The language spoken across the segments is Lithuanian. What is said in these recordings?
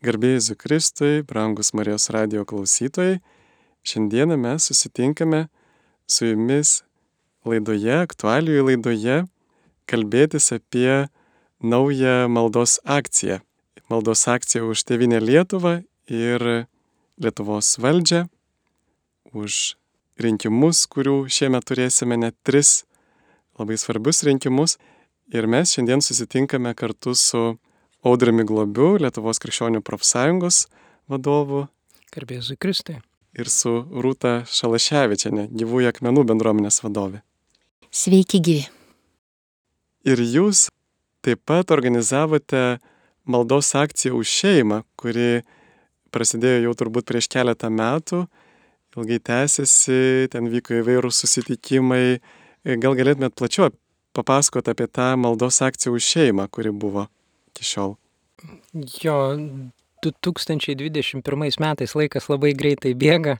Garbėjai Zukristui, brangus Marijos radio klausytojai, šiandieną mes susitinkame su jumis laidoje, aktualijų laidoje, kalbėtis apie naują maldos akciją. Maldos akcija už Tevinę Lietuvą ir Lietuvos valdžią, už rinkimus, kurių šiemet turėsime net tris labai svarbius rinkimus. Ir mes šiandien susitinkame kartu su Audriumi Globiu, Lietuvos krikščionių profsąjungos vadovu. Garbėzui Kristai. Ir su Rūta Šalaševičiane, gyvųjų akmenų bendruomenės vadovė. Sveiki gyvi. Ir jūs taip pat organizavote maldos akciją už šeimą, kuri prasidėjo jau turbūt prieš keletą metų, ilgai tęsiasi, ten vyko įvairūs susitikimai. Gal galėtumėt plačiau papasakoti apie tą maldos akciją už šeimą, kuri buvo iki šiol? Jo, 2021 metais laikas labai greitai bėga,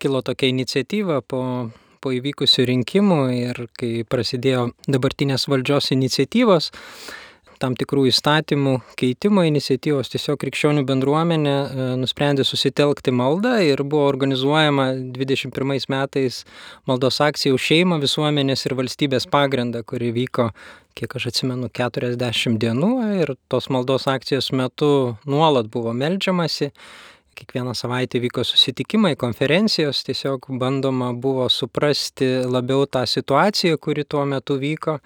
kilo tokia iniciatyva po, po įvykusių rinkimų ir kai prasidėjo dabartinės valdžios iniciatyvos, tam tikrų įstatymų keitimo iniciatyvos, tiesiog krikščionių bendruomenė nusprendė susitelkti maldą ir buvo organizuojama 21 metais maldos akcija už šeimą, visuomenės ir valstybės pagrindą, kuri vyko, kiek aš atsimenu, 40 dienų ir tos maldos akcijos metu nuolat buvo melžiamasi. Kiekvieną savaitę vyko susitikimai, konferencijos, tiesiog bandoma buvo suprasti labiau tą situaciją, kuri tuo metu vyko.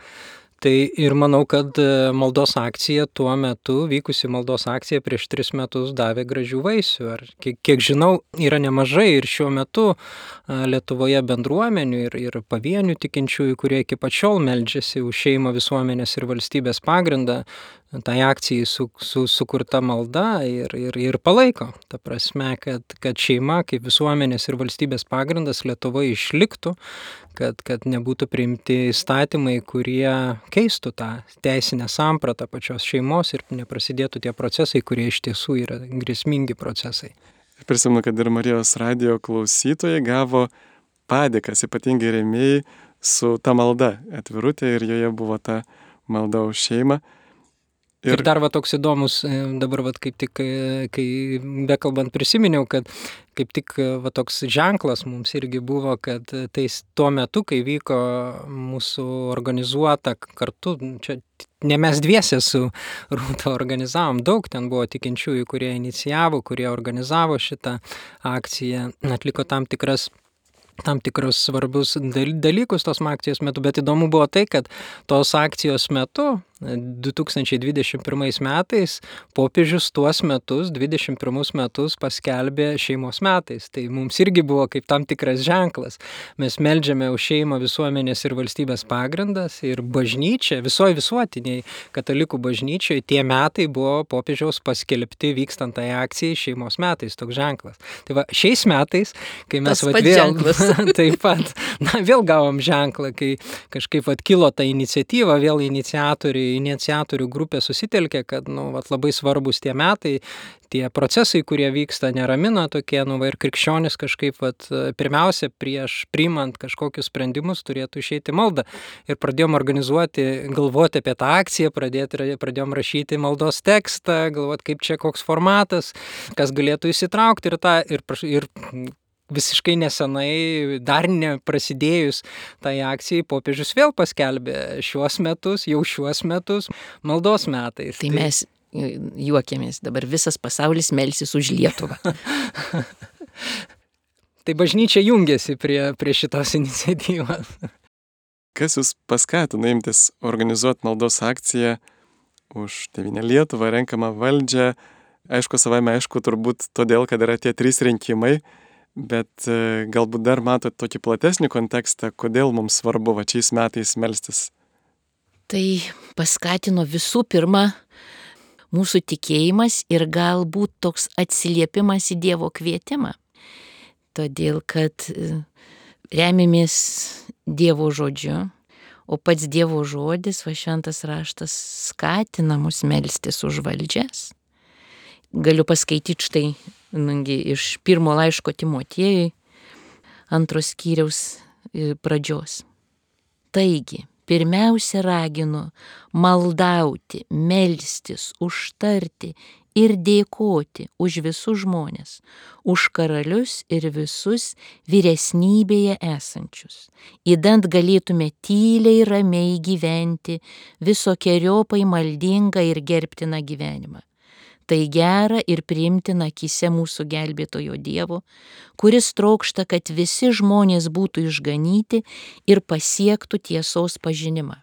Tai ir manau, kad maldos akcija tuo metu, vykusi maldos akcija prieš tris metus davė gražių vaisių. Ar kiek, kiek žinau, yra nemažai ir šiuo metu Lietuvoje bendruomenių ir, ir pavienių tikinčiųjų, kurie iki pačiol meldžiasi už šeimą visuomenės ir valstybės pagrindą, tai akcijai su, su, sukurta malda ir, ir, ir palaiko. Ta prasme, kad, kad šeima kaip visuomenės ir valstybės pagrindas Lietuvoje išliktų, kad, kad nebūtų priimti įstatymai, kurie keistų tą teisinę sampratą pačios šeimos ir neprasidėtų tie procesai, kurie iš tiesų yra grėsmingi procesai. Prisimenu, kad ir Marijos radio klausytojai gavo padėkas, ypatingai rėmėjai su ta malda atvirutė ir joje buvo ta malda už šeimą. Ir, ir dar va toks įdomus, dabar va kaip tik, kai bekalbant prisiminiau, kad kaip tik va toks ženklas mums irgi buvo, kad tai tuo metu, kai vyko mūsų organizuota kartu, čia ne mes dviese su Rūta organizavom, daug ten buvo tikinčiųjų, kurie inicijavo, kurie organizavo šitą akciją, atliko tam tikras tam tikrus svarbius dalykus tos akcijos metu, bet įdomu buvo tai, kad tos akcijos metu 2021 metais popiežius tuos metus, 21 metus paskelbė šeimos metais. Tai mums irgi buvo kaip tam tikras ženklas. Mes melžiame už šeimą visuomenės ir valstybės pagrindas ir bažnyčia, visoji visuotiniai katalikų bažnyčiai tie metai buvo popiežiaus paskelbti vykstant tai akcijai šeimos metais, toks ženklas. Tai va, šiais metais, kai mes va, vėl, taip pat, na, vėl gavom ženklą, kai kažkaip va, kilo ta iniciatyva, vėl iniciatoriai iniciatorių grupė susitelkė, kad nu, vat, labai svarbus tie metai, tie procesai, kurie vyksta, neramina tokie, nu, va, ir krikščionis kažkaip, vat, pirmiausia, prieš priimant kažkokius sprendimus turėtų išeiti maldą. Ir pradėjom organizuoti, galvoti apie tą akciją, pradėti, pradėjom rašyti maldos tekstą, galvoti, kaip čia koks formatas, kas galėtų įsitraukti ir tą, ir, ir visiškai nesenai, dar neprasidėjus tai akcijai, popiežius vėl paskelbė šiuos metus, jau šiuos metus, maldos metais. Tai mes juokėmės, dabar visas pasaulis melsis už Lietuvą. tai bažnyčia jungiasi prie, prie šitos iniciatyvos. Kas jūs paskatino imtis organizuoti maldos akciją už Tevinę Lietuvą, renkamą valdžią? Aišku, savame aišku, turbūt todėl, kad yra tie trys rinkimai, bet galbūt dar matot tokį platesnį kontekstą, kodėl mums svarbu va šiais metais melstis. Tai paskatino visų pirma mūsų tikėjimas ir galbūt toks atsiliepimas į Dievo kvietimą. Todėl, kad remimės Dievo žodžiu, o pats Dievo žodis, va šventas raštas, skatina mus melstis už valdžias. Galiu paskaityti štai nagi, iš pirmo laiško Timotiejui, antros skyriaus pradžios. Taigi, pirmiausia raginu maldauti, melstis, užtarti ir dėkoti už visus žmonės, už karalius ir visus vyresnybėje esančius. Įdant galėtume tyliai ramiai gyventi visokiojopai maldingą ir gerbtiną gyvenimą. Tai gera ir priimtina akise mūsų gelbėtojo Dievo, kuris trokšta, kad visi žmonės būtų išganyti ir pasiektų tiesos pažinimą.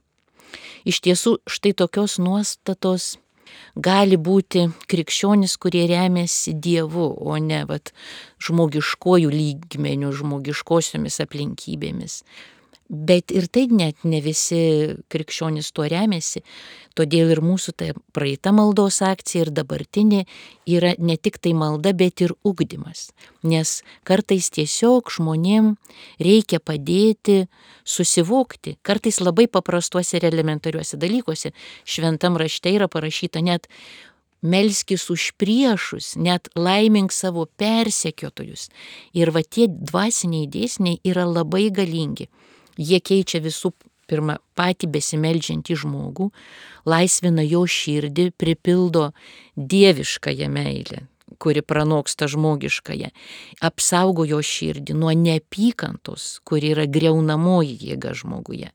Iš tiesų, štai tokios nuostatos gali būti krikščionis, kurie remiasi Dievu, o ne vat, žmogiškojų lygmenių, žmogiškosiomis aplinkybėmis. Bet ir tai net ne visi krikščionys tuo remiasi, todėl ir mūsų ta praeita maldos akcija ir dabartinė yra ne tik tai malda, bet ir ugdymas. Nes kartais tiesiog žmonėm reikia padėti susivokti, kartais labai paprastuose ir elementariuose dalykuose. Šventam rašte yra parašyta net melskis už priešus, net laimink savo persekiotojus. Ir va tie dvasiniai dėsniai yra labai galingi. Jie keičia visų pirma patį besimeldžiantį žmogų, laisvina jo širdį, pripildo dieviškąją meilę, kuri pranoksta žmogiškąją, apsaugo jo širdį nuo neapykantos, kuri yra greunamoji jėga žmoguje.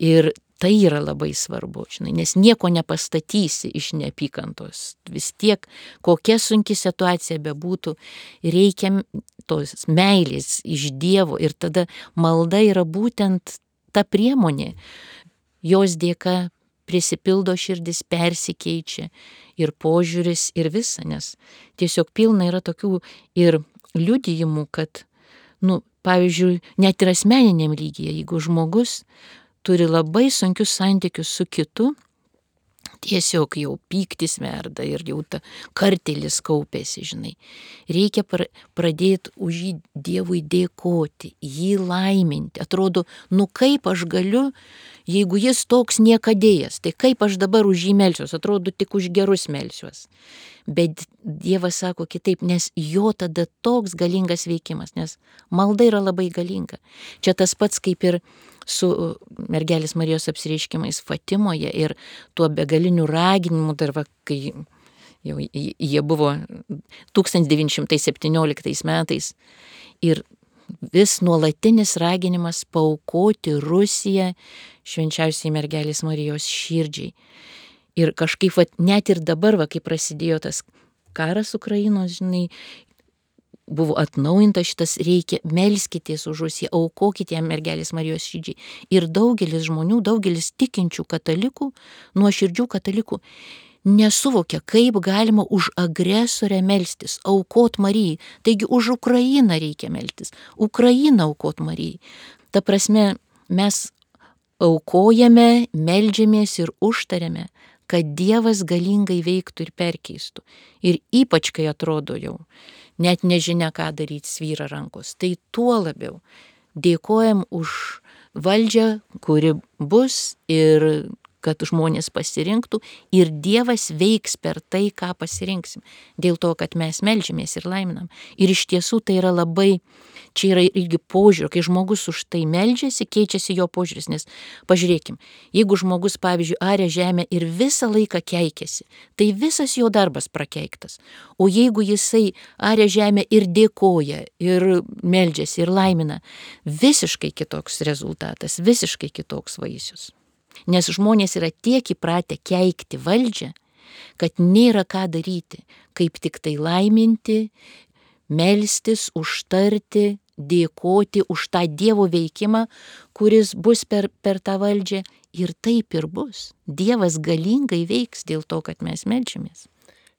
Ir tai yra labai svarbu, žinai, nes nieko nepastatysi iš neapykantos. Vis tiek, kokia sunki situacija bebūtų, reikia tos meilės iš Dievo ir tada malda yra būtent ta priemonė. Jos dėka prisipildo širdis, persikeičia ir požiūris ir visa, nes tiesiog pilna yra tokių ir liudijimų, kad, nu, pavyzdžiui, net ir asmeniniam lygyje, jeigu žmogus turi labai sunkius santykius su kitu, tiesiog jau pyktis verda ir jau ta kartelis kaupėsi, žinai. Reikia pradėti už jį Dievui dėkoti, jį laiminti. Atrodo, nu kaip aš galiu, jeigu jis toks niekadėjas, tai kaip aš dabar už jį melsiuos, atrodo, tik už gerus melsiuos. Bet Dievas sako kitaip, nes jo tada toks galingas veikimas, nes malda yra labai galinga. Čia tas pats kaip ir su mergelės Marijos apsireiškimais Fatimoje ir tuo begaliniu raginimu dar, va, kai jau jie buvo 1917 metais ir vis nuolatinis raginimas paukoti Rusiją švenčiausiai mergelės Marijos širdžiai. Ir kažkaip, va, net ir dabar, va, kai prasidėjo tas karas Ukrainos, žinai, buvo atnaujintas šitas reikia, melskitės už Rusiją, aukokite jam mergelės Marijos širdžiai. Ir daugelis žmonių, daugelis tikinčių katalikų, nuoširdžių katalikų, nesuvokia, kaip galima už agresorę melstis, aukot Marijai. Taigi už Ukrainą reikia melstis, Ukrainą aukot Marijai. Ta prasme, mes aukojame, melžiamės ir užtariame, kad Dievas galingai veiktų ir perkeistų. Ir ypač, kai atrodo jau net nežinia, ką daryti svyra rankos. Tai tuo labiau dėkojam už valdžią, kuri bus ir kad žmonės pasirinktų ir Dievas veiks per tai, ką pasirinksim. Dėl to, kad mes melžiamės ir laiminam. Ir iš tiesų tai yra labai, čia yra irgi požiūrė, kai žmogus už tai melžiasi, keičiasi jo požiūris. Nes pažiūrėkim, jeigu žmogus, pavyzdžiui, aria žemę ir visą laiką keikiasi, tai visas jo darbas prakeiktas. O jeigu jisai aria žemę ir dėkoja, ir melžiasi, ir laimina, visiškai kitoks rezultatas, visiškai kitoks vaisius. Nes žmonės yra tiek įpratę keikti valdžią, kad nėra ką daryti, kaip tik tai laiminti, melstis, užtarti, dėkoti už tą Dievo veikimą, kuris bus per, per tą valdžią. Ir taip ir bus. Dievas galingai veiks dėl to, kad mes melčiamės.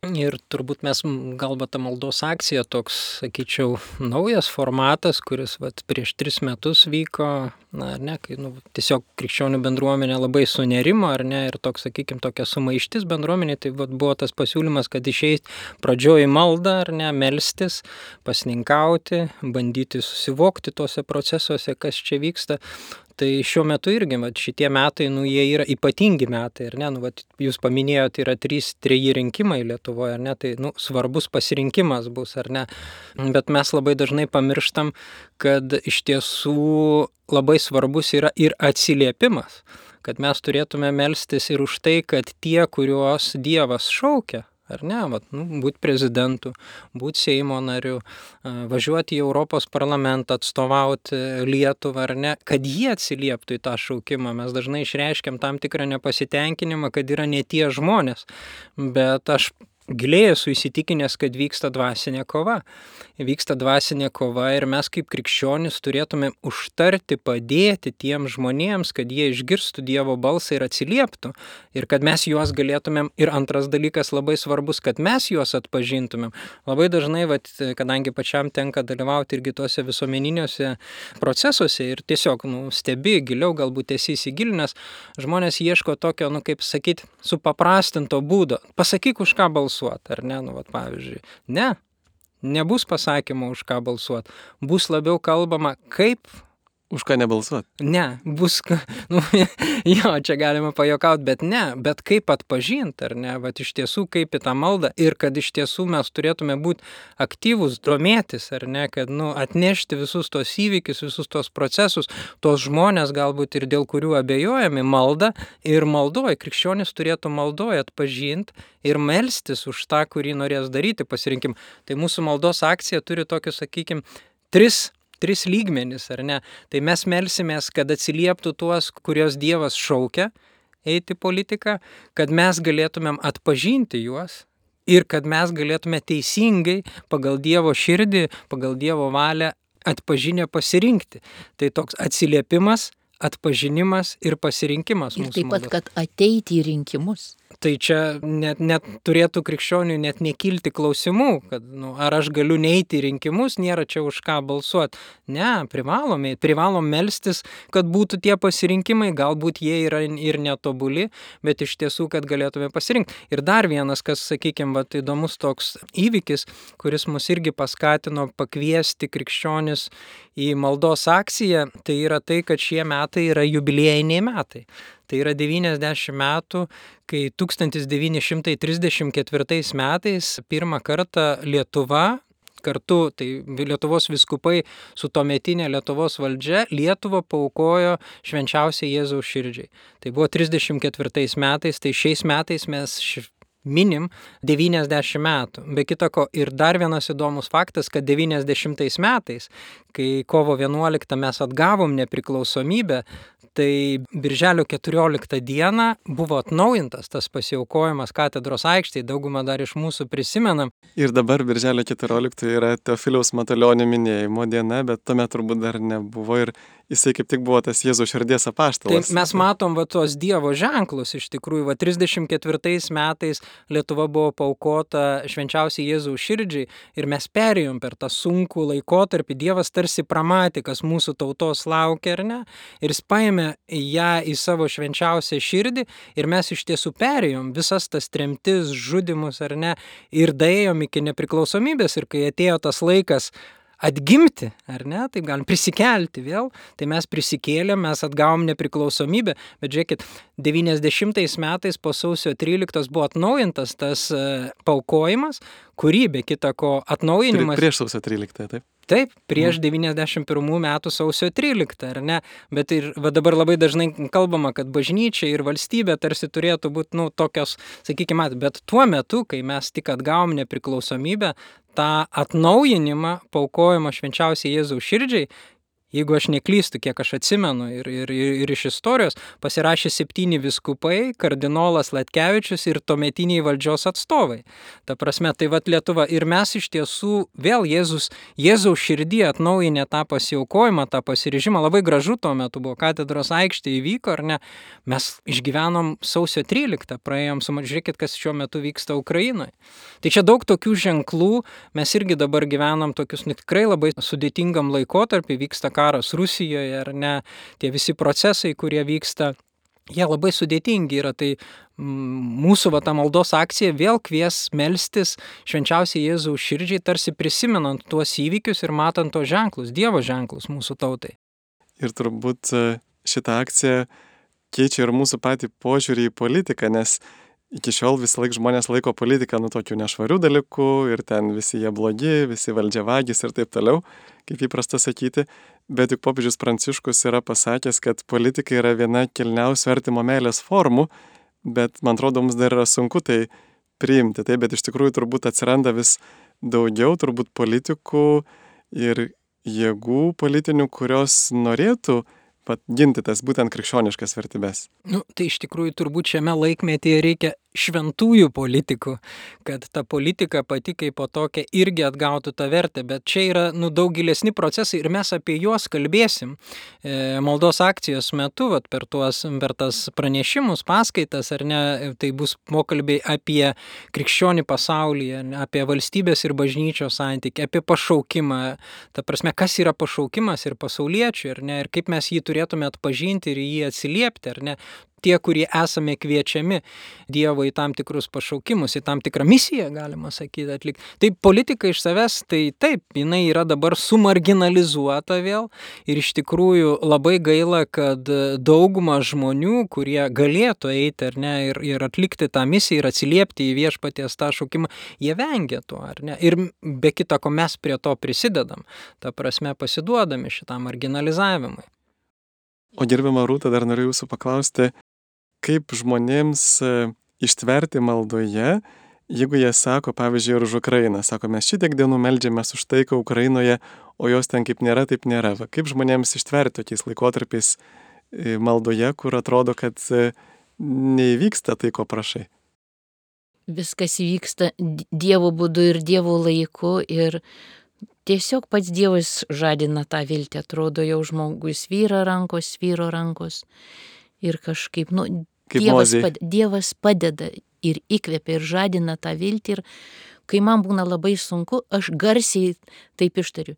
Ir turbūt mes galbūt ta maldos akcija toks, sakyčiau, naujas formatas, kuris vat, prieš tris metus vyko, na, ar ne, kai nu, tiesiog krikščionių bendruomenė labai sunerimo, ar ne, ir toks, sakykime, tokia sumaištis bendruomenė, tai vat, buvo tas pasiūlymas, kad išeiti pradžioji maldą, ar ne, melstis, pasninkauti, bandyti susivokti tuose procesuose, kas čia vyksta. Tai šiuo metu irgi, va, šitie metai, nu, jie yra ypatingi metai, ar ne, nu, va, jūs paminėjote, yra trys, treji rinkimai Lietuvoje, ar ne, tai, nu, svarbus pasirinkimas bus, ar ne, bet mes labai dažnai pamirštam, kad iš tiesų labai svarbus yra ir atsiliepimas kad mes turėtume melstis ir už tai, kad tie, kuriuos Dievas šaukia, ar ne, vat, nu, būti prezidentu, būti Seimo nariu, važiuoti į Europos parlamentą, atstovauti Lietuvą, ar ne, kad jie atsilieptų į tą šaukimą. Mes dažnai išreiškiam tam tikrą nepasitenkinimą, kad yra ne tie žmonės, bet aš giliai esu įsitikinęs, kad vyksta dvasinė kova. Vyksta dvasinė kova ir mes kaip krikščionis turėtume užtarti, padėti tiems žmonėms, kad jie išgirstų Dievo balsą ir atsilieptų. Ir kad mes juos galėtumėm. Ir antras dalykas labai svarbus, kad mes juos atpažintumėm. Labai dažnai, vat, kadangi pačiam tenka dalyvauti irgi tuose visuomeniniuose procesuose ir tiesiog nu, stebi giliau, galbūt esi įsigilinęs, žmonės ieško tokio, nu kaip sakyti, supaprastinto būdo. Pasakyk, už ką balsuoji balsuoti, ar ne, nu, vat, pavyzdžiui. Ne, nebus pasakymo, už ką balsuoti. Bus labiau kalbama, kaip Už ką nebalsuot? Ne, bus, nu, jo, čia galima pajokauti, bet ne, bet kaip atpažinti, ar ne, bet iš tiesų kaip į tą maldą ir kad iš tiesų mes turėtume būti aktyvus, domėtis, ar ne, kad, nu, atnešti visus tos įvykius, visus tos procesus, tos žmonės galbūt ir dėl kurių abejojami malda ir maldoja, krikščionis turėtų maldoja atpažinti ir melstis už tą, kurį norės daryti pasirinkim. Tai mūsų maldos akcija turi tokius, sakykime, tris tris lygmenis, ar ne? Tai mes melsimės, kad atsilieptų tuos, kurios Dievas šaukia eiti politiką, kad mes galėtumėm atpažinti juos ir kad mes galėtume teisingai pagal Dievo širdį, pagal Dievo valią atpažinę pasirinkti. Tai toks atsiliepimas, atpažinimas ir pasirinkimas. Ir taip pat, kad ateiti į rinkimus. Tai čia net, net turėtų krikščionių net nekilti klausimų, kad nu, ar aš galiu neiti į rinkimus, nėra čia už ką balsuoti. Ne, privalome, privalom melstis, kad būtų tie pasirinkimai, galbūt jie yra ir netobuli, bet iš tiesų, kad galėtume pasirinkti. Ir dar vienas, kas, sakykime, va, įdomus toks įvykis, kuris mus irgi paskatino pakviesti krikščionis į maldos akciją, tai yra tai, kad šie metai yra jubiliejiniai metai. Tai yra 90 metų, kai 1934 metais pirmą kartą Lietuva kartu, tai Lietuvos viskupai su tuometinė Lietuvos valdžia Lietuvą paukojo švenčiausiai Jėzaus širdžiai. Tai buvo 34 metais, tai šiais metais mes minim 90 metų. Be kita ko, ir dar vienas įdomus faktas, kad 90 metais, kai kovo 11 mes atgavom nepriklausomybę, tai birželio 14 dieną buvo atnaujintas tas pasiaukojimas katedros aikštėje, daugumą dar iš mūsų prisimenam. Ir dabar birželio 14 yra Teofiliaus Matulionio minėjimo diena, bet tuomet turbūt dar nebuvo ir jisai kaip tik buvo tas Jėzų širdies apaštalas. Tai mes matom va tos Dievo ženklus iš tikrųjų, va 34 metais Lietuva buvo paukota švenčiausiai Jėzaus širdžiai ir mes perėjom per tą sunkų laikotarpį, Dievas tarsi pramatė, kas mūsų tautos laukia ar ne, ir jis paėmė ją į savo švenčiausią širdį ir mes iš tiesų perėjom visas tas tremtis, žudimus ar ne, ir daėjom iki nepriklausomybės ir kai atėjo tas laikas, atgimti, ar ne, taip galim prisikelti vėl, tai mes prisikėlėm, mes atgavom nepriklausomybę, bet žiūrėkit, 90 metais po sausio 13 buvo atnaujintas tas e, paukojimas, kurį be kita ko atnaujinimas. Prieš sausio 13, taip. Taip, prieš 91 metų sausio 13, ar ne? Bet ir va dabar labai dažnai kalbama, kad bažnyčia ir valstybė tarsi turėtų būti, nu, tokios, sakykime, bet tuo metu, kai mes tik atgavom nepriklausomybę, tą atnaujinimą, paukojimą švenčiausiai Jėzaus širdžiai, jeigu aš neklystu, kiek aš atsimenu ir, ir, ir, iš istorijos, pasirašė septyni viskupai, kardinolas Latkevičius ir tuometiniai valdžios atstovai. Ta prasme, tai vad Lietuva. Ir mes iš tiesų vėl Jėzus, Jėzaus širdį atnaujinę tą pasiaukojimą, tą pasiryžimą. Labai gražu tuo metu buvo, katedros aikštė įvyko, ar ne? Mes išgyvenom sausio 13, praėjom, žiūrėkit, kas šiuo metu vyksta Ukrainoje. Tai čia daug tokių ženklų, mes irgi dabar gyvenam tokius tikrai labai sudėtingam laikotarpį, vyksta karas Rusijoje ar ne, tie visi procesai, kurie vyksta, jie labai sudėtingi yra. Tai mūsų va ta maldos akcija vėl kvies melstis švenčiausiai Jėzaus širdžiai, tarsi prisimenant tuos įvykius ir matant tos ženklus, Dievo ženklus mūsų tautai. Ir turbūt e, šitą akciją keičia ir mūsų patį požiūrį į politiką, nes iki šiol visą laiką žmonės laiko politiką nu tokiu nešvariu dalyku ir ten visi jie blogi, visi valdžia vagys ir taip toliau, kaip įprasta sakyti, bet juk popiežius Pranciškus yra pasakęs, kad politika yra viena kilniausių artimo meilės formų, bet man atrodo, mums dar yra sunku tai priimti, tai bet iš tikrųjų turbūt atsiranda vis daugiau turbūt politikų ir jėgų politinių, kurios norėtų ginti tas būtent krikščioniškas vertybės. Nu, tai iš tikrųjų turbūt šiame laikmetyje reikia šventųjų politikų, kad ta politika pati kaip po tokia irgi atgautų tą vertę, bet čia yra nu, daug gilesni procesai ir mes apie juos kalbėsim e, maldos akcijos metu, vat, per, tuos, per tas pranešimus, paskaitas, ar ne, tai bus pokalbiai apie krikščionį pasaulį, ne, apie valstybės ir bažnyčios santykį, apie pašaukimą, ta prasme, kas yra pašaukimas ir pasauliečių, ar ne, ir kaip mes jį turėtume atpažinti ir jį atsiliepti, ar ne, tie, kurie esame kviečiami Dievo į tam tikrus pašaukimus, į tam tikrą misiją, galima sakyti, atlikti. Tai politika iš savęs, tai taip, jinai yra dabar sumarginalizuota vėl ir iš tikrųjų labai gaila, kad dauguma žmonių, kurie galėtų eiti ar ne ir, ir atlikti tą misiją ir atsiliepti į viešpaties tą šaukimą, jie vengia to, ar ne? Ir be kita ko mes prie to prisidedam, ta prasme pasiduodami šitam marginalizavimui. O gerbima Rūta, dar noriu jūsų paklausti, kaip žmonėms e, ištverti maldoje, jeigu jie sako, pavyzdžiui, ir už Ukrainą, sako, mes šitiek dienų meldžiamės už taiką Ukrainoje, o jos ten kaip nėra, taip nėra. Va, kaip žmonėms ištverti tokiais laikotarpiais e, maldoje, kur atrodo, kad e, neįvyksta tai, ko prašai. Viskas įvyksta Dievo būdu ir Dievo laiku ir tiesiog pats Dievas žadina tą viltį, atrodo jau žmogui svyra rankos, svyro rankos ir kažkaip, nu, Kaip Dievas, Mozei. pad, Dievas padeda ir įkvepia ir žadina tą viltį ir kai man būna labai sunku, aš garsiai taip ištariu.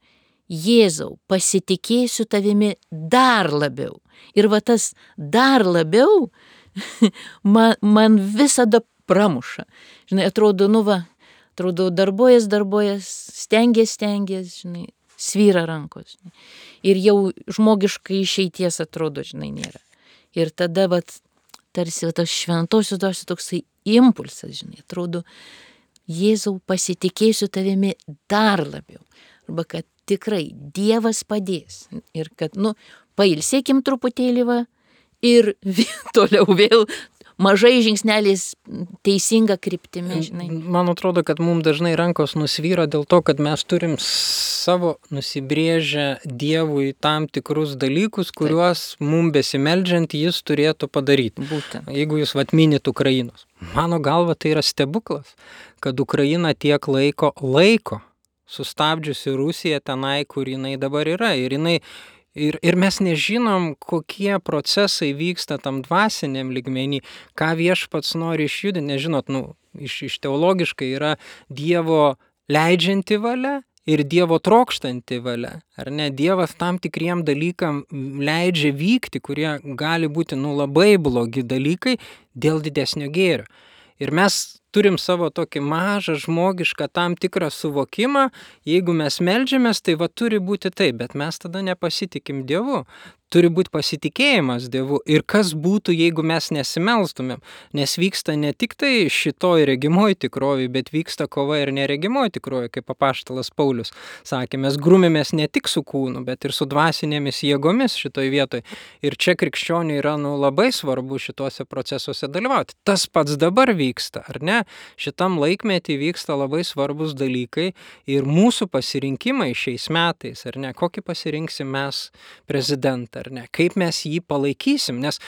Jėzau, pasitikėsiu tavimi dar labiau. Ir va tas dar labiau man, man visada pramuša. Žinai, atrodo, nu va, atrodo, darbuojas, darbuojas, stengiasi, stengiasi, žinai, svyra rankos. Žinai. Ir jau žmogiškai išeities atrodo, žinai, nėra. Ir tada, vat, tarsi tas šventosios duosiu toksai impulsas, žinai, atrodo, Jėzau, pasitikėsiu tavimi dar labiau. Arba kad tikrai Dievas padės. Ir kad, nu, pailsėkim truputėlį va ir vėl, toliau vėl mažai žingsneliais teisinga kryptimi, žinai. Man atrodo, kad mums dažnai rankos nusvyra dėl to, kad mes turim savo nusibrėžę Dievui tam tikrus dalykus, kuriuos mums besimeldžiant jis turėtų padaryti. Būtent. Jeigu jūs vat minit Ukrainos. Mano galva tai yra stebuklas, kad Ukraina tiek laiko laiko sustabdžiusi Rusiją tenai, kur jinai dabar yra. Ir, jinai, ir, ir mes nežinom, kokie procesai vyksta tam dvasiniam ligmenį, ką viešpats nori išjudinti. Nežinot, nu, iš, iš teologiškai yra Dievo leidžianti valia ir Dievo trokštanti valia. Ar ne? Dievas tam tikriem dalykam leidžia vykti, kurie gali būti nu, labai blogi dalykai dėl didesnio gėrio. Ir mes turim savo tokį mažą žmogišką tam tikrą suvokimą, jeigu mes melžiamės, tai va turi būti taip, bet mes tada nepasitikim Dievu. Turi būti pasitikėjimas Dievu. Ir kas būtų, jeigu mes nesimelstumėm? Nes vyksta ne tik tai šitoj regimoji tikrovė, bet vyksta kova ir neregimoji tikrovė, kaip apaštalas Paulius sakė. Mes grumėmės ne tik su kūnu, bet ir su dvasinėmis jėgomis šitoj vietoj. Ir čia krikščioniui yra nu, labai svarbu šituose procesuose dalyvauti. Tas pats dabar vyksta, ar ne? Šitam laikmetį vyksta labai svarbus dalykai ir mūsų pasirinkimai šiais metais, ar ne? Kokį pasirinksim mes prezidentą, ar ne? Kaip mes jį palaikysim, nes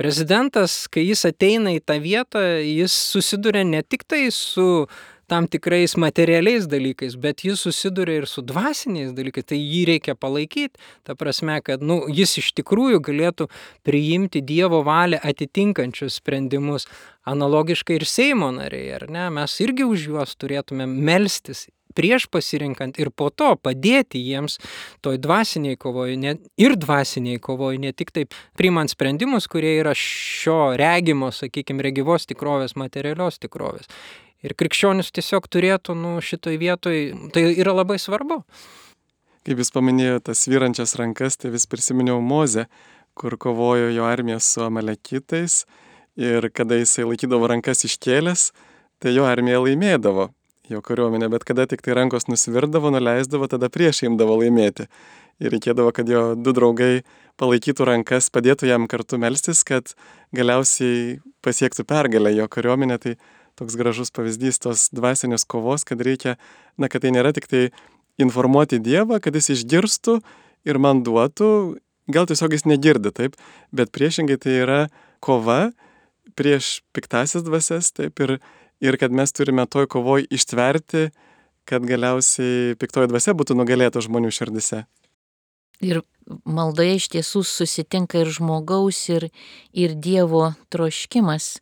prezidentas, kai jis ateina į tą vietą, jis susiduria ne tik tai su tam tikrais materialiais dalykais, bet jis susiduria ir su dvasiniais dalykais, tai jį reikia palaikyti, ta prasme, kad nu, jis iš tikrųjų galėtų priimti Dievo valią atitinkančius sprendimus. Analogiškai ir Seimo nariai, ar ne, mes irgi už juos turėtume melstis prieš pasirinkant ir po to padėti jiems toj dvasiniai kovoje ne, ir dvasiniai kovoje, ne tik taip priimant sprendimus, kurie yra šio regimo, sakykime, regyvos tikrovės, materialios tikrovės. Ir krikščionis tiesiog turėtų, nu, šitoj vietoj, tai yra labai svarbu. Kaip jūs paminėjote tas vyrančias rankas, tai vis prisiminiau Mozę, kur kovojo jo armija su amalekitais ir kada jisai laikydavo rankas iškėlęs, tai jo armija laimėdavo, jo kariuomenė, bet kada tik tai rankos nusvirdavo, nuleisdavo, tada prieš imdavo laimėti. Ir reikėdavo, kad jo du draugai palaikytų rankas, padėtų jam kartu melstis, kad galiausiai pasiektų pergalę jo kariuomenė. Tai toks gražus pavyzdys tos dvasinės kovos, kad reikia, na, kad tai nėra tik tai informuoti Dievą, kad jis išgirstų ir man duotų, gal tiesiog jis negirdi, taip, bet priešingai tai yra kova prieš piktasis dvasias, taip, ir, ir kad mes turime toj kovoj ištverti, kad galiausiai piktoji dvasia būtų nugalėta žmonių širdise. Ir maldoje iš tiesų susitinka ir žmogaus, ir, ir Dievo troškimas.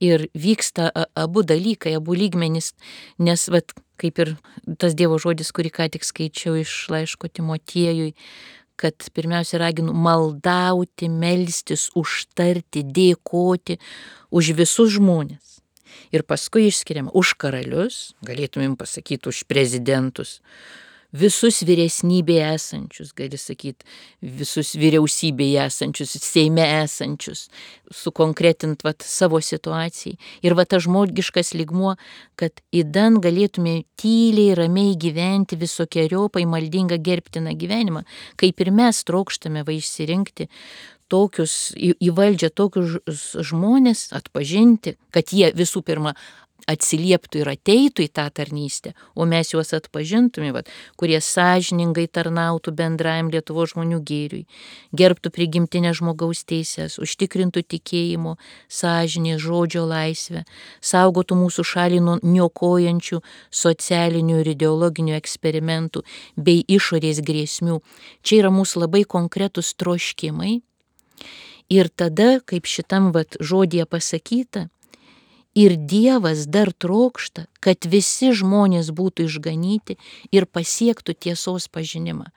Ir vyksta abu dalykai, abu lygmenys, nes, vat, kaip ir tas Dievo žodis, kurį ką tik skaičiau iš laiško Timotiejui, kad pirmiausia raginu maldauti, melstis, užtarti, dėkoti už visus žmonės. Ir paskui išskiriam už karalius, galėtumėm pasakyti už prezidentus, visus vyresnybėje esančius, gali sakyti, visus vyriausybėje esančius, Seime esančius, sukonkretint vat, savo situacijai. Ir va tas žmogiškas ligmuo, kad įdan galėtume tyliai, ramiai gyventi visokiojopai maldingą gerbtiną gyvenimą, kaip ir mes trokštame va išsirinkti tokius, į, į valdžią tokius žmonės, atpažinti, kad jie visų pirma atsilieptų ir ateitų į tą tarnystę, o mes juos atpažintume, vat, kurie sąžiningai tarnautų bendrajam Lietuvo žmonių gėriui, gerbtų prigimtinę žmogaus teisės, užtikrintų tikėjimo, sąžinė, žodžio laisvę, saugotų mūsų šalį nuo niokojančių socialinių ir ideologinių eksperimentų bei išorės grėsmių. Čia yra mūsų labai konkretus troškimai. Ir tada, kaip šitam vat, žodėje pasakyta, Ir Dievas dar trokšta, kad visi žmonės būtų išganyti ir pasiektų tiesos pažinimą.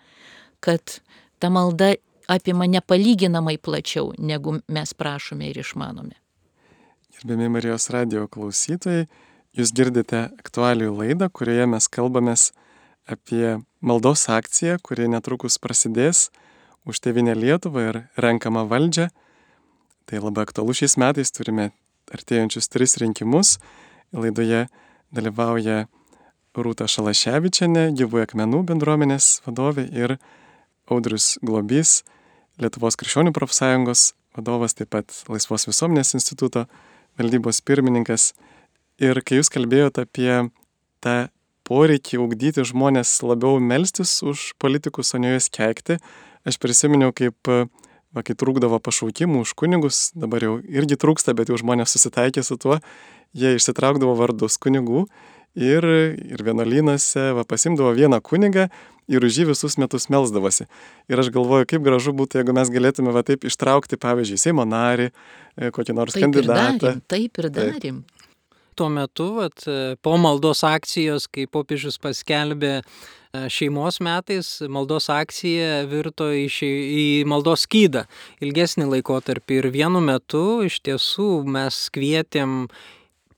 Kad ta malda apima nepalyginamai plačiau, negu mes prašome ir išmanome. Gerbėmi Marijos radio klausytojai, jūs girdite aktualių laidą, kurioje mes kalbamės apie maldos akciją, kuri netrukus prasidės už Tevinę Lietuvą ir renkamą valdžią. Tai labai aktualu šiais metais, turime artėjančius tris rinkimus. Laidoje dalyvauja Rūta Šalaševičiane, gyvųjų akmenų bendruomenės vadovė ir Audrius Globys, Lietuvos krikščionių profsąjungos vadovas, taip pat Laisvos visuomenės instituto valdybos pirmininkas. Ir kai jūs kalbėjote apie tą poreikį ugdyti žmonės labiau melstis už politikus, o ne juos keikti, aš prisiminiau, kaip va, kai trūkdavo pašaukimų už kunigus, dabar jau irgi trūksta, bet jau žmonės susitaikė su tuo, jie išsitraukdavo vardus kunigų ir, ir vienuolynose va, pasimdavo vieną kunigą ir už jį visus metus melzdavosi. Ir aš galvoju, kaip gražu būtų, jeigu mes galėtume va taip ištraukti, pavyzdžiui, Seimo narį, e, kokį nors taip kandidatą. Ir darim, taip ir darim. Taip. Tuo metu, vat, po maldos akcijos, kai popiežius paskelbė šeimos metais maldos akcija virto į, šei, į maldos skydą ilgesnį laikotarpį ir vienu metu iš tiesų mes kvietėm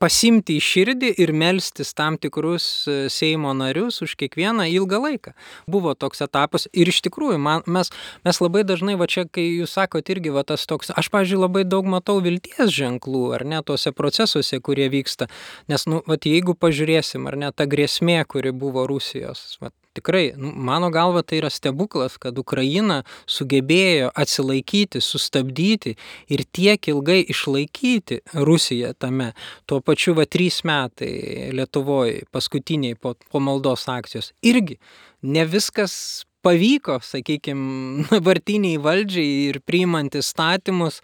pasimti į širdį ir melstis tam tikrus Seimo narius už kiekvieną ilgą laiką. Buvo toks etapas ir iš tikrųjų man, mes, mes labai dažnai, va čia, kai jūs sakote irgi, va tas toks, aš, pažiūrėjau, labai daug matau vilties ženklų, ar ne, tuose procesuose, kurie vyksta. Nes, nu, va, jeigu pažiūrėsim, ar ne, ta grėsmė, kuri buvo Rusijos, va, tikrai, nu, mano galva tai yra stebuklas, kad Ukraina sugebėjo atsilaikyti, sustabdyti ir tiek ilgai išlaikyti Rusiją tame. Tuo pačiu va trys metai Lietuvoje, paskutiniai po, po maldos akcijos. Irgi ne viskas pavyko, sakykime, dabartiniai valdžiai ir priimant įstatymus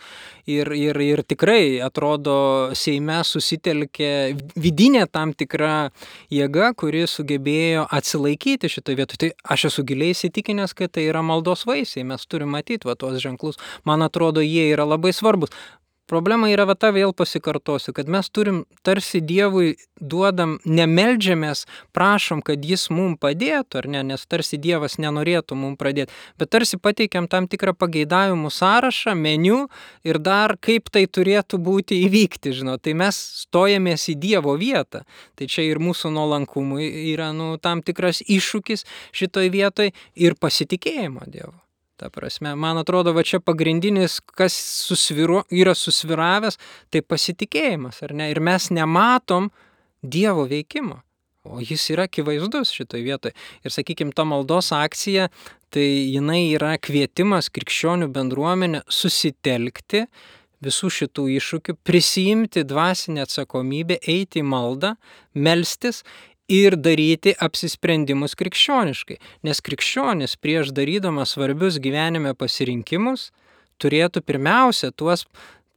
ir, ir, ir tikrai atrodo Seime susitelkė vidinė tam tikra jėga, kuri sugebėjo atsilaikyti šitoje vietoje. Tai aš esu giliai įsitikinęs, kad tai yra maldos vaisiai, mes turime matyti va tuos ženklus. Man atrodo, jie yra labai svarbus. Problema yra va ta vėl pasikartosiu, kad mes turim tarsi Dievui duodam, nemeldžiamės, prašom, kad Jis mum padėtų, ar ne, nes tarsi Dievas nenorėtų mum pradėti, bet tarsi pateikiam tam tikrą pageidavimų sąrašą, meniu ir dar kaip tai turėtų būti įvykti, žinot, tai mes stojamės į Dievo vietą. Tai čia ir mūsų nuolankumui yra nu, tam tikras iššūkis šitoj vietoj ir pasitikėjimo Dievo. Ta prasme, man atrodo, va čia pagrindinis, kas susviru, yra susviravęs, tai pasitikėjimas, ar ne? Ir mes nematom Dievo veikimo. O jis yra akivaizdus šitoje vietoje. Ir sakykime, ta maldos akcija, tai jinai yra kvietimas krikščionių bendruomenę susitelkti visų šitų iššūkių, prisijimti dvasinę atsakomybę, eiti į maldą, melstis ir daryti apsisprendimus krikščioniškai. Nes krikščionis prieš darydamas svarbius gyvenime pasirinkimus turėtų pirmiausia tuos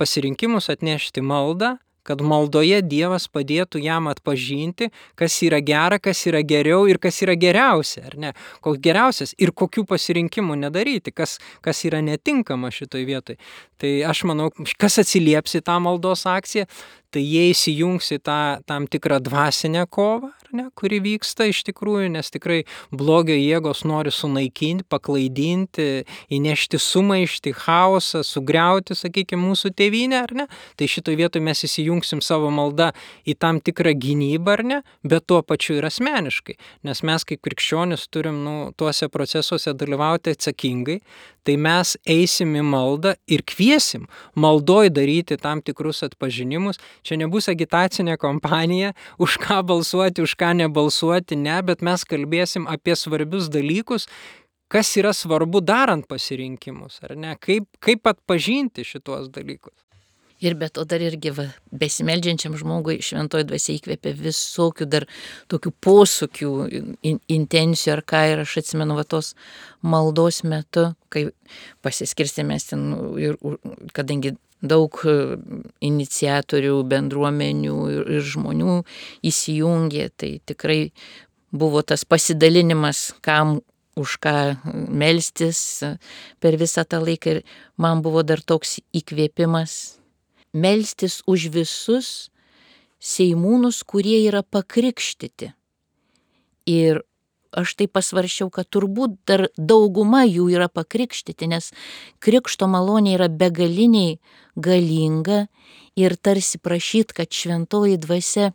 pasirinkimus atnešti maldą, kad maldoje Dievas padėtų jam atpažinti, kas yra gera, kas yra geriau ir kas yra geriausia, ar ne? Koks geriausias ir kokių pasirinkimų nedaryti, kas, kas yra netinkama šitoj vietoj. Tai aš manau, kas atsilieps į tą maldos akciją, tai jie įsijungs į tą tam tikrą dvasinę kovą, ne, kuri vyksta iš tikrųjų, nes tikrai blogio jėgos nori sunaikinti, paklaidinti, įnešti sumaišti, chaosą, sugriauti, sakykime, mūsų tėvynę, ar ne? Tai šitoje vietoje mes įsijungsim savo maldą į tam tikrą gynybą, ar ne, bet tuo pačiu ir asmeniškai, nes mes kaip krikščionis turim nu, tuose procesuose dalyvauti atsakingai, tai mes eisim į maldą ir kviesim maldoj daryti tam tikrus atpažinimus. Čia nebus agitacinė kompanija, už ką balsuoti, už ką nebalsuoti, ne, bet mes kalbėsim apie svarbius dalykus, kas yra svarbu darant pasirinkimus, ar ne, kaip, kaip atpažinti šituos dalykus. Ir be to dar irgi va, besimeldžiančiam žmogui šventoji dvasia įkvėpia visokių dar tokių posūkių, in, intencijų ar ką. Ir aš atsimenu va tos maldos metu, kai pasiskirstėmės ten ir kadangi daug iniciatorių, bendruomenių ir, žmonių įsijungė, tai tikrai buvo tas pasidalinimas, kam už ką melstis per visą tą laiką ir man buvo dar toks įkvėpimas melstis už visus seimūnus, kurie yra pakrikštyti. Ir aš tai pasvaršiau, kad turbūt dar dauguma jų yra pakrikštyti, nes krikšto malonė yra begaliniai galinga ir tarsi prašyt, kad šventoji dvasia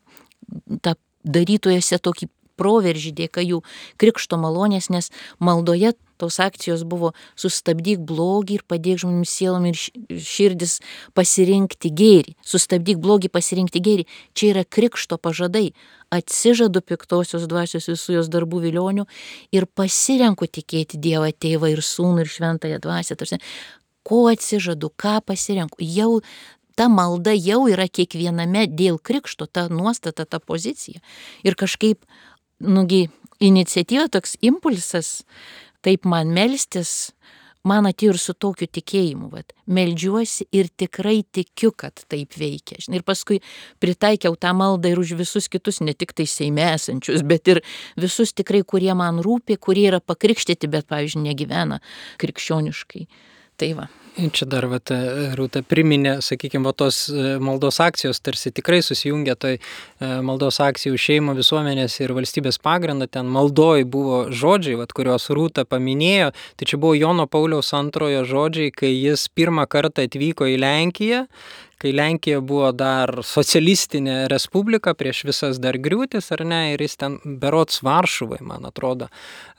tą darytojose tokį proveržį dėka jų krikšto malonės, nes maldoje tos akcijos buvo sustabdyk blogį ir padėk žmonių sielom ir širdis pasirinkti gėrį. Sustabdyk blogį, pasirinkti gėrį. Čia yra krikšto pažadai. Atsižadu piktosios dvasios visų jos darbų vilionių ir pasirenku tikėti Dievą, tėvą ir sūnų ir šventąją dvasią. Tarsi, ko atsižadu, ką pasirenku. Jau ta malda jau yra kiekviename dėl krikšto, ta nuostata, ta pozicija. Ir kažkaip, nugi, iniciatyva, toks impulsas taip man melstis, man atėjo ir su tokiu tikėjimu, vat, meldžiuosi ir tikrai tikiu, kad taip veikia. Ir paskui pritaikiau tą maldą ir už visus kitus, ne tik tai Seime esančius, bet ir visus tikrai, kurie man rūpi, kurie yra pakrikštyti, bet, pavyzdžiui, negyvena krikščioniškai. Tai va. Čia dar, vat, Rūta priminė, sakykime, va, tos e, maldos akcijos tarsi tikrai susijungia toj e, maldos akcijų šeimo visuomenės ir valstybės pagrindą. Ten maldoj buvo žodžiai, vat, kuriuos Rūta paminėjo. Tai čia buvo Jono Pauliaus antrojo žodžiai, kai jis pirmą kartą atvyko į Lenkiją kai Lenkija buvo dar socialistinė respublika prieš visas dar griūtis, ar ne, ir jis ten berots Varšuvai, man atrodo,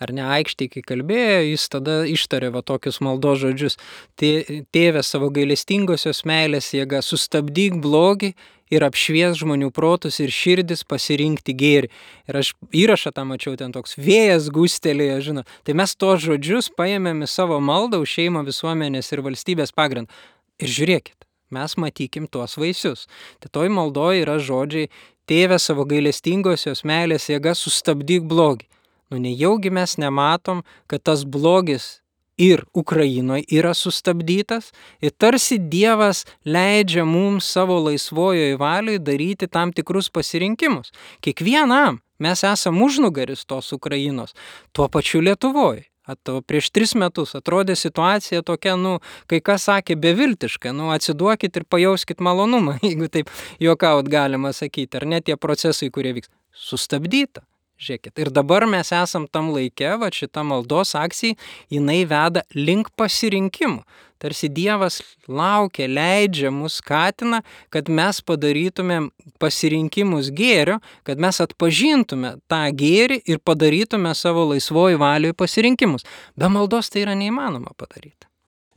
ar ne, aikštė, kai kalbėjo, jis tada ištarė va tokius maldo žodžius. Tėvė savo gailestingosios meilės jėga, sustabdyk blogį ir apšvies žmonių protus ir širdis pasirinkti gėrį. Ir aš įrašą tą mačiau, ten toks vėjas gustelėje, žinot. Tai mes tos žodžius paėmėm į savo maldą už šeimą visuomenės ir valstybės pagrindą. Ir žiūrėkit, mes matykim tuos vaisius. Tai toj maldoje yra žodžiai, tėvė savo gailestingosios meilės jėga sustabdyk blogį. Nu nejaugi mes nematom, kad tas blogis ir Ukrainoje yra sustabdytas ir tarsi Dievas leidžia mums savo laisvojoje valioje daryti tam tikrus pasirinkimus. Kiekvienam mes esame užnugaris tos Ukrainos, tuo pačiu Lietuvoje. Ato, prieš tris metus atrodė situacija tokia, nu, kai kas sakė, beviltiška, nu, atsiduokit ir pajauskit malonumą, jeigu taip juokaut galima sakyti, ar net tie procesai, kurie vyks. Sustabdyta. Žiūrėkit. Ir dabar mes esam tam laikė, va šita maldos akcija, jinai veda link pasirinkimų. Tarsi Dievas laukia, leidžia, mus skatina, kad mes padarytumėm pasirinkimus gėrio, kad mes atpažintume tą gėrį ir padarytume savo laisvoji valiui pasirinkimus. Be maldos tai yra neįmanoma padaryti.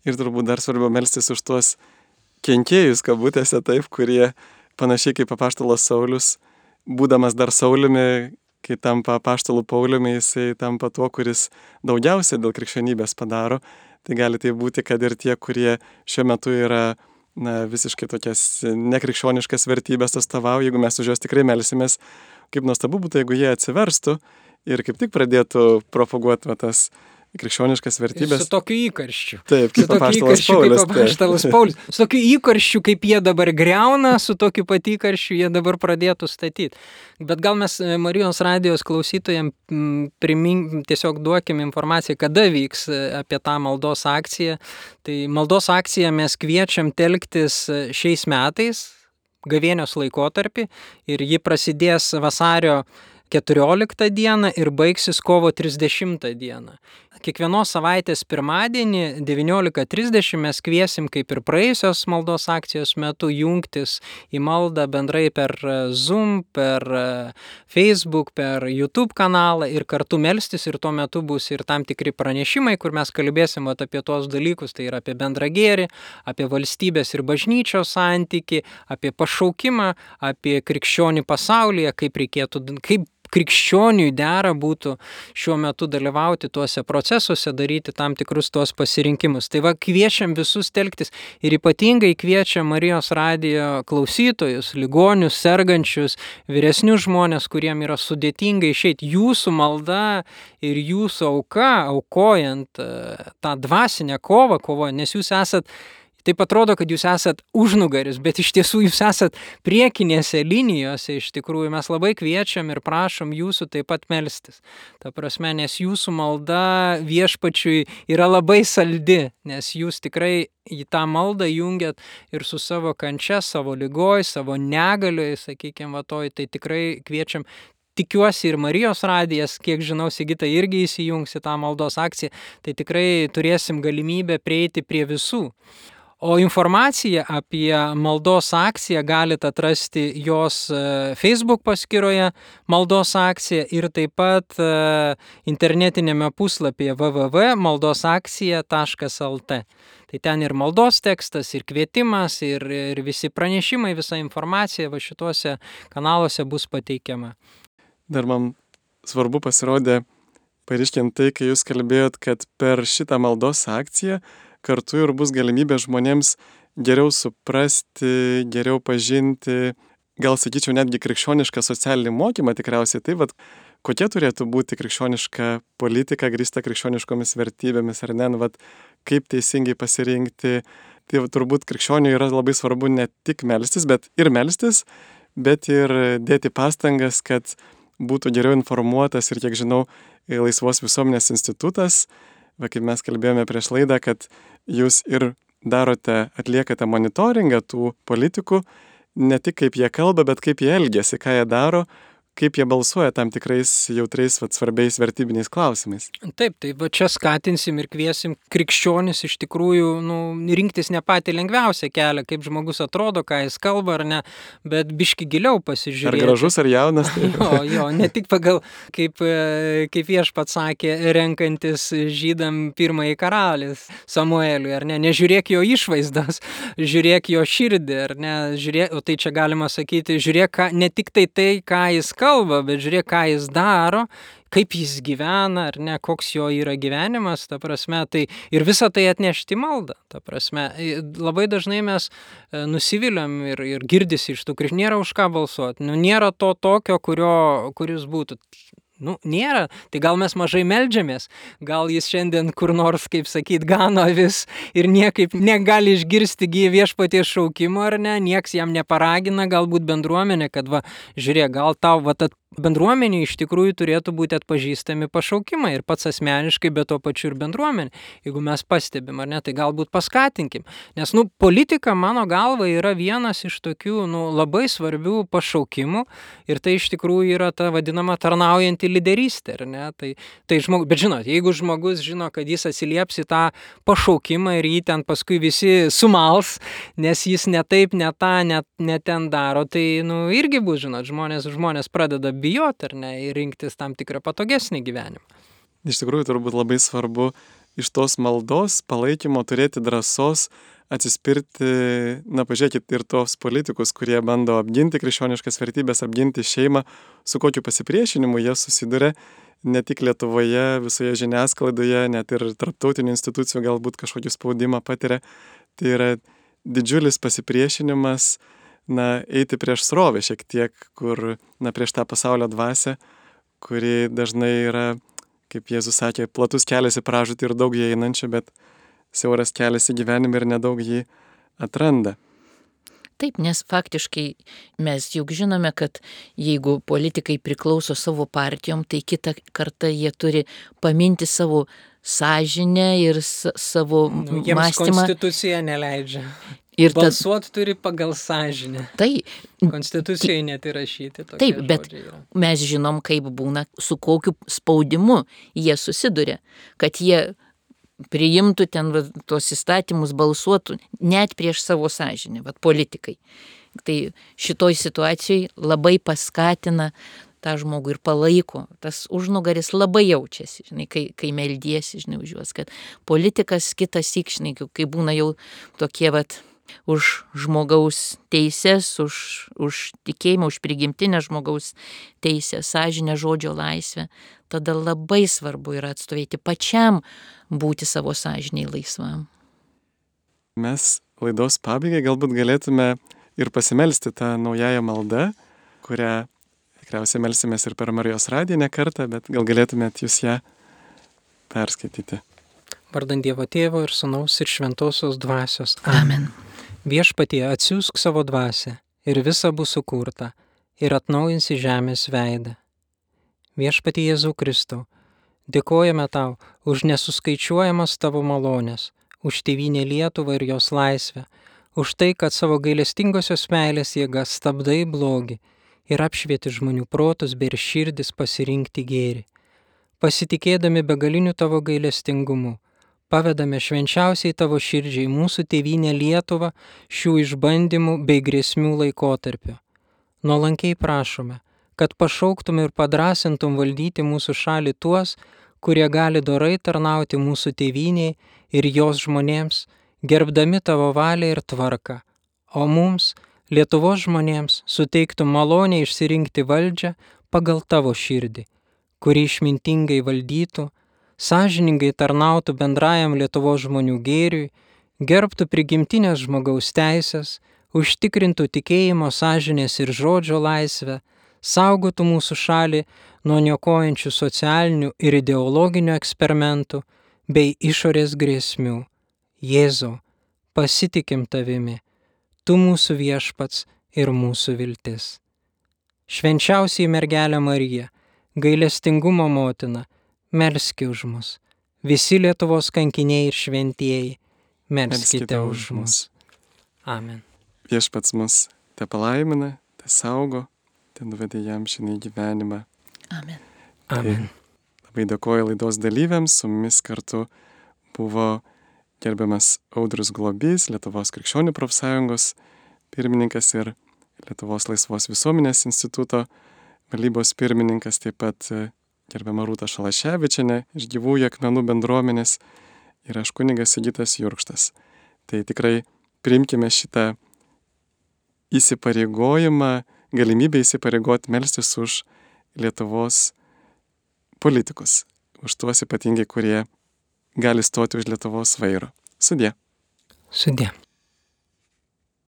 Ir turbūt dar svarbiau melstis už tuos kenkėjus, kabutėse taip, kurie panašiai kaip apaštalas Saulis, būdamas dar Saulimi, kai tampa apaštalų Pauliumi, jisai tampa tuo, kuris daugiausiai dėl krikščionybės padaro. Tai gali tai būti, kad ir tie, kurie šiuo metu yra na, visiškai tokias nekrikščioniškas vertybės atstovauja, jeigu mes už juos tikrai melsimės, kaip nuostabu būtų, jeigu jie atsiverstų ir kaip tik pradėtų propaguoti tas krikščioniškas vertybės. Su tokiu įkarščiu. Taip, kaip apaštalas Paulius. kaip apaštalas Paulius. Su tokiu įkarščiu, kaip jie dabar greuna, su tokiu pat įkarščiu jie dabar pradėtų statyti. Bet gal mes e, Marijos radijos klausytojams primink, tiesiog duokim informaciją, kada vyks e, apie tą maldos akciją. Tai maldos akciją mes kviečiam telktis e, šiais metais, gavėnios laikotarpį ir ji prasidės vasario 14 dieną ir baigsis kovo 30 dieną. Kiekvienos savaitės pirmadienį 19.30 mes kviesim, kaip ir praėjusios maldos akcijos metu, jungtis į maldą bendrai per Zoom, per Facebook, per YouTube kanalą ir kartu melstis ir tuo metu bus ir tam tikri pranešimai, kur mes kalbėsim vat, apie tuos dalykus, tai yra apie bendrą gėrį, apie valstybės ir bažnyčios santyki, apie pašaukimą, apie krikščionių pasaulyje, kaip reikėtų, kaip krikščioniui dera būtų šiuo metu dalyvauti tuose procesuose, daryti tam tikrus tuos pasirinkimus. Tai va, kviečiam visus telktis ir ypatingai kviečiam Marijos radijo klausytojus, ligonius, sergančius, vyresnius žmonės, kuriem yra sudėtinga išeiti. Jūsų malda ir jūsų auka, aukojant tą dvasinę kovą, kovojant, nes jūs esat Taip atrodo, kad jūs esat užnugaris, bet iš tiesų jūs esat priekinėse linijose, iš tikrųjų mes labai kviečiam ir prašom jūsų taip pat melstis. Ta prasme, nes jūsų malda viešpačiui yra labai saldi, nes jūs tikrai į tą maldą jungiat ir su savo kančia, savo lygoj, savo negalioj, sakykime, vatoj, tai tikrai kviečiam tikiuosi ir Marijos radijas, kiek žinau, Sigita irgi įsijungs į tą maldos akciją, tai tikrai turėsim galimybę prieiti prie visų. O informaciją apie maldos akciją galite atrasti jos Facebook paskyroje maldos akcija ir taip pat internetinėme puslapyje www.maldosakcija.lt. Tai ten ir maldos tekstas, ir kvietimas, ir, ir visi pranešimai, visa informacija va šituose kanaluose bus pateikiama. Dar man svarbu pasirodė, pareiškiant tai, kai jūs kalbėjot, kad per šitą maldos akciją kartu ir bus galimybė žmonėms geriau suprasti, geriau pažinti, gal sakyčiau netgi krikščionišką socialinį mokymą tikriausiai. Tai vad, kokia turėtų būti krikščioniška politika grįsta krikščioniškomis vertybėmis ar ne, nu, vat, kaip teisingai pasirinkti. Tai turbūt krikščioniui yra labai svarbu ne tik melstis, bet ir melstis, bet ir dėti pastangas, kad būtų geriau informuotas ir, kiek žinau, Laisvos visuomenės institutas, va kaip mes kalbėjome prieš laidą, kad jūs ir darote, atliekate monitoringą tų politikų, ne tik kaip jie kalba, bet kaip jie elgesi, ką jie daro, kaip jie balsuoja tam tikrais jautriais, vat, svarbiais vertybiniais klausimais. Taip, tai va čia skatinsim ir kviesim krikščionis iš tikrųjų nu, rinktis ne patį lengviausią kelią, kaip žmogus atrodo, ką jis kalba ar ne, bet biški giliau pasižiūrėti. Ar gražus, ar jaunas. Tai... jo, jo, ne tik pagal, kaip, kaip viešpats sakė, renkantis žydam pirmąjį karalis Samueliui, ar ne, nežiūrėk jo išvaizdas, žiūrėk jo širdį, ar ne, žiūrėk, o tai čia galima sakyti, žiūrėk ką, ne tik tai tai, ką jis kalba, bet žiūrėk, ką jis daro, kaip jis gyvena, ar ne, koks jo yra gyvenimas, ta prasme, tai ir visą tai atnešti maldą, ta prasme. Labai dažnai mes nusiviliam ir, ir girdisi iš tų, kur nėra už ką balsuoti, nu, nėra to tokio, kurio, kuris būtų. Nu, nėra. Tai gal mes mažai melžiamės, gal jis šiandien kur nors, kaip sakyt, gano vis ir niekaip negali išgirsti viešpaties šaukimo ar ne, nieks jam neparagina, galbūt bendruomenė, kad va, žiūrėk, gal tau va, bendruomenė iš tikrųjų turėtų būti atpažįstami pašaukimai ir pats asmeniškai, bet tuo pačiu ir bendruomenė. Jeigu mes pastebim, ar ne, tai galbūt paskatinkim. Nes, nu, politika mano galva yra vienas iš tokių, nu, labai svarbių pašaukimų ir tai iš tikrųjų yra ta vadinama tarnaujanti lyderystė, ar ne? Tai, tai žmog... Bet žinot, jeigu žmogus žino, kad jis atsilieps į tą pašaukimą ir jį ten paskui visi sumals, nes jis ne taip, ne tą, ne, ne ten daro, tai, nu, irgi bus, žinot, žmonės, žmonės pradeda bijoti ar ne ir rinktis tam tikrą patogesnį gyvenimą. Iš tikrųjų, turbūt labai svarbu iš tos maldos palaikymo turėti drąsos atsispirti, na pažiūrėkit, ir tos politikus, kurie bando apginti krikščioniškas vertybės, apginti šeimą, su kokiu pasipriešinimu jie susiduria ne tik Lietuvoje, visoje žiniasklaidoje, net ir tarptautinių institucijų galbūt kažkokį spaudimą patiria. Tai yra didžiulis pasipriešinimas, na, eiti prieš srovę šiek tiek, kur, na, prieš tą pasaulio dvasę, kuri dažnai yra, kaip Jėzus sakė, platus kelias į pražūtį ir daug jį einančių, bet siauras kelias į gyvenimą ir nedaug jį atranda. Taip, nes faktiškai mes juk žinome, kad jeigu politikai priklauso savo partijom, tai kitą kartą jie turi paminti savo sąžinę ir savo nu, mąstymą. Konstitucija neleidžia. Ir Balsuot tad... turi pagal sąžinę. Tai. Konstitucijoje net įrašyti. Taip, bet mes žinom, kaip būna, su kokiu spaudimu jie susiduria, kad jie priimtų ten va, tos įstatymus, balsuotų net prieš savo sąžinę, va, politikai. Tai šitoj situacijai labai paskatina tą žmogų ir palaiko. Tas užnugaris labai jaučiasi, žinai, kai, kai meldiesi, žinai, už juos, kad politikas kitas įkšnai, kai būna jau tokie, vat, už žmogaus teises, už, už tikėjimą, už prigimtinę žmogaus teisę, sąžinę, žodžio laisvę, tada labai svarbu yra atstovėti pačiam būti savo sąžiniai laisvam. Mes laidos pabaigai galbūt galėtume ir pasimelsti tą naująją maldą, kurią tikriausiai melsimės ir per Marijos radiją ne kartą, bet gal galėtumėt jūs ją perskaityti. Vardant Dievo Tėvo ir Sūnaus ir Šventosios Dvasios. Amen. Viešpatie atsiųsk savo dvasę ir visa bus sukurta ir atnaujinsi žemės veidą. Viešpatie Jėzau Kristau, dėkojame tau už nesuskaičiuojamas tavo malonės, už tėvynę Lietuvą ir jos laisvę, už tai, kad savo gailestingosios meilės jėga stabdai blogį ir apšvieti žmonių protus bei širdis pasirinkti gėrį. Pasitikėdami begaliniu tavo gailestingumu, pavedame švenčiausiai tavo širdžiai mūsų tėvynę Lietuvą šių išbandymų bei grėsmių laikotarpio. Nuolankiai prašome, kad pašauktum ir padrasintum valdyti mūsų šalį tuos, kurie gali dorai tarnauti mūsų tėvyniai ir jos žmonėms, gerbdami tavo valią ir tvarką, o mums, Lietuvos žmonėms, suteiktų malonę išsirinkti valdžią pagal tavo širdį, kuri išmintingai valdytų, sąžiningai tarnautų bendrajam Lietuvos žmonių gėriui, gerbtų prigimtinės žmogaus teisės, užtikrintų tikėjimo, sąžinės ir žodžio laisvę, saugotų mūsų šalį nuo niokojančių socialinių ir ideologinių eksperimentų bei išorės grėsmių. Jėzau, pasitikim tavimi, tu mūsų viešpats ir mūsų viltis. Švenčiausiai mergelė Marija, gailestingumo motina, melski už mus. Visi Lietuvos kankiniai ir šventieji, melskite už mus. Amen. Viešpats mus te palaimina, te saugo, te nuvedė jam šiandien gyvenimą. Amen. Amen. Tai labai dėkoju laidos dalyviams, su mumis kartu buvo gerbiamas Audrus Globys, Lietuvos krikščionių profsąjungos pirmininkas ir Lietuvos laisvos visuomenės instituto valdybos pirmininkas, taip pat gerbiama Rūta Šalaševičiane iš gyvųjų akmenų bendruomenės ir aš kunigas Sigitas Jurkštas. Tai tikrai priimkime šitą įsipareigojimą, galimybę įsipareigoti melstis už Lietuvos politikus, už tuos ypatingai, kurie gali stoti už Lietuvos vairo. Sudė. Sudė.